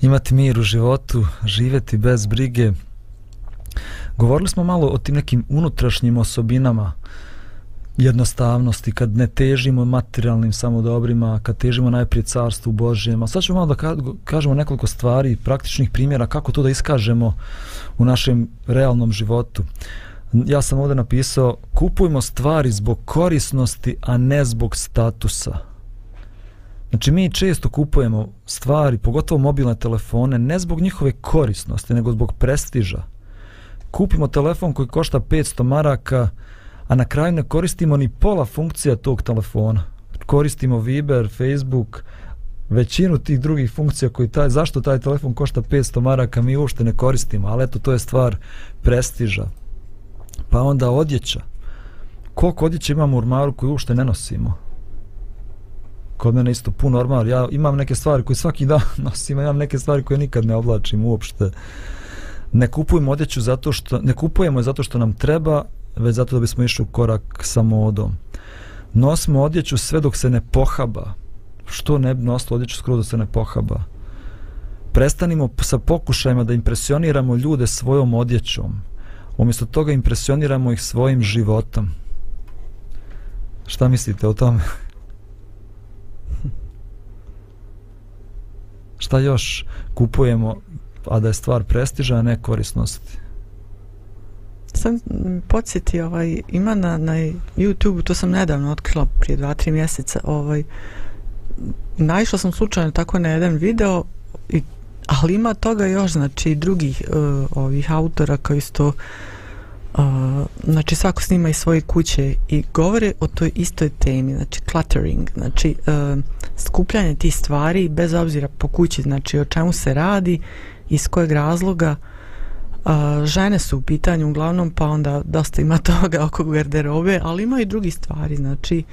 imati mir u životu, živjeti bez brige. Govorili smo malo o tim nekim unutrašnjim osobinama jednostavnosti, kad ne težimo materijalnim samo dobrima, kad težimo najprije carstvu Božjem. A sad ćemo malo da kažemo nekoliko stvari, praktičnih primjera, kako to da iskažemo u našem realnom životu. Ja sam ovdje napisao, kupujmo stvari zbog korisnosti, a ne zbog statusa. Znači mi često kupujemo stvari, pogotovo mobilne telefone, ne zbog njihove korisnosti, nego zbog prestiža. Kupimo telefon koji košta 500 maraka, a na kraju ne koristimo ni pola funkcija tog telefona. Koristimo Viber, Facebook, većinu tih drugih funkcija koji taj, zašto taj telefon košta 500 maraka mi uopšte ne koristimo, ali eto to je stvar prestiža. Pa onda odjeća. Koliko odjeća imamo u ormaru koju uopšte ne nosimo? Kod mene isto puno ormar. Ja imam neke stvari koje svaki dan (laughs) nosim, imam neke stvari koje nikad ne oblačim uopšte. Ne kupujemo odjeću zato što, ne kupujemo je zato što nam treba, već zato da bismo išli u korak sa modom. Nosimo odjeću sve dok se ne pohaba. Što ne bi nosilo odjeću skoro da se ne pohaba? Prestanimo sa pokušajima da impresioniramo ljude svojom odjećom. Umjesto toga impresioniramo ih svojim životom. Šta mislite o tome? Šta još kupujemo, a da je stvar prestiža, a ne korisnosti? Sam podsjeti, ovaj, ima na, na YouTube, to sam nedavno otkrila prije dva, tri mjeseca, ovaj, naišla sam slučajno tako na jedan video, i, ali ima toga još, znači, drugih uh, ovih autora koji su to Uh, znači svako snima iz svoje kuće i govore o toj istoj temi, znači cluttering, znači uh, skupljanje tih stvari bez obzira po kući, znači o čemu se radi, iz kojeg razloga. Uh, žene su u pitanju uglavnom, pa onda dosta ima (laughs) toga oko garderobe, ali ima i drugi stvari, znači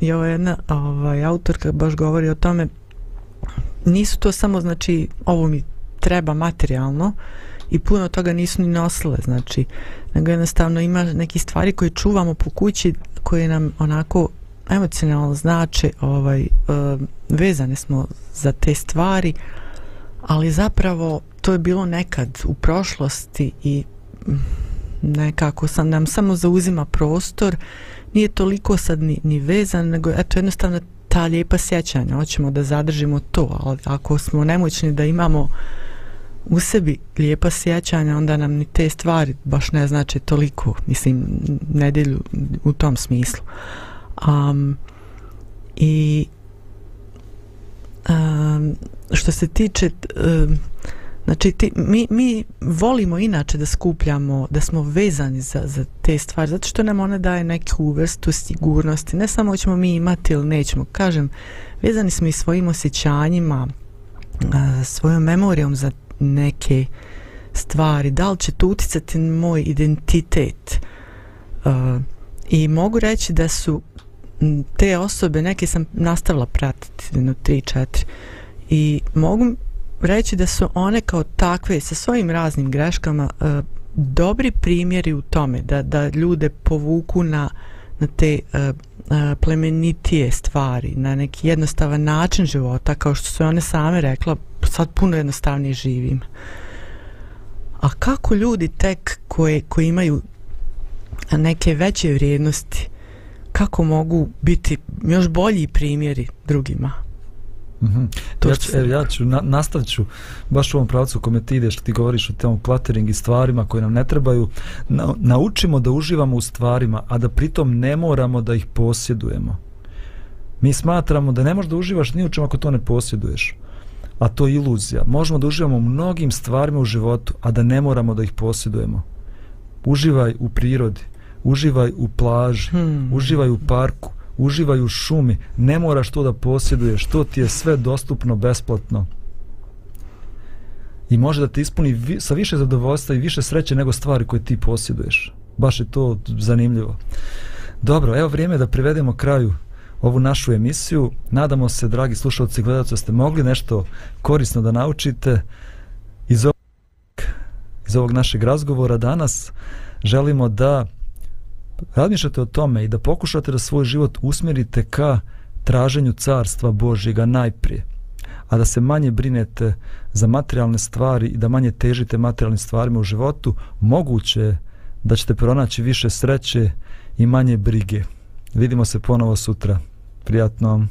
i ova jedna ovaj, autorka baš govori o tome nisu to samo znači ovo mi treba materijalno i puno toga nisu ni nosile znači nego jednostavno ima neki stvari koje čuvamo po kući koje nam onako emocionalno znače ovaj, uh, vezane smo za te stvari ali zapravo to je bilo nekad u prošlosti i mm, nekako sam nam samo zauzima prostor nije toliko sad ni, ni vezan nego eto jednostavno ta lijepa sjećanja hoćemo da zadržimo to ali ako smo nemoćni da imamo u sebi lijepa sjećanja onda nam ni te stvari baš ne znače toliko mislim nedelju u tom smislu um, i um, što se tiče um, Znači, ti, mi, mi volimo inače da skupljamo, da smo vezani za, za te stvari, zato što nam one daje neku vrstu sigurnosti. Ne samo ćemo mi imati ili nećemo. Kažem, vezani smo i svojim osjećanjima, svojom memorijom za neke stvari. Da li će to uticati na moj identitet? E, I mogu reći da su te osobe, neke sam nastavila pratiti, jedno, tri, četiri, i mogu reći da su one kao takve sa svojim raznim greškama uh, dobri primjeri u tome da, da ljude povuku na, na te uh, uh, plemenitije stvari, na neki jednostavan način života, kao što su one same rekla, sad puno jednostavnije živim. A kako ljudi tek koje, koji imaju neke veće vrijednosti, kako mogu biti još bolji primjeri drugima? Mm -hmm. ja, ću, evo, ja ću, na, nastavit ću baš u ovom pravcu kome ti ideš, ti govoriš o tom cluttering i stvarima koje nam ne trebaju. Na, naučimo da uživamo u stvarima, a da pritom ne moramo da ih posjedujemo. Mi smatramo da ne možeš da uživaš ni u čem ako to ne posjeduješ. A to je iluzija. Možemo da uživamo mnogim stvarima u životu, a da ne moramo da ih posjedujemo. Uživaj u prirodi, uživaj u plaži, hmm. uživaj u parku, uživaj u šumi, ne moraš to da posjeduješ, to ti je sve dostupno besplatno. I može da te ispuni vi, sa više zadovoljstva i više sreće nego stvari koje ti posjeduješ. Baš je to zanimljivo. Dobro, evo vrijeme da privedemo kraju ovu našu emisiju. Nadamo se, dragi slušalci i gledalci, da ste mogli nešto korisno da naučite iz ovog, iz ovog našeg razgovora danas. Želimo da razmišljate o tome i da pokušate da svoj život usmjerite ka traženju carstva Božjega najprije, a da se manje brinete za materijalne stvari i da manje težite materijalnim stvarima u životu, moguće je da ćete pronaći više sreće i manje brige. Vidimo se ponovo sutra. Prijatno.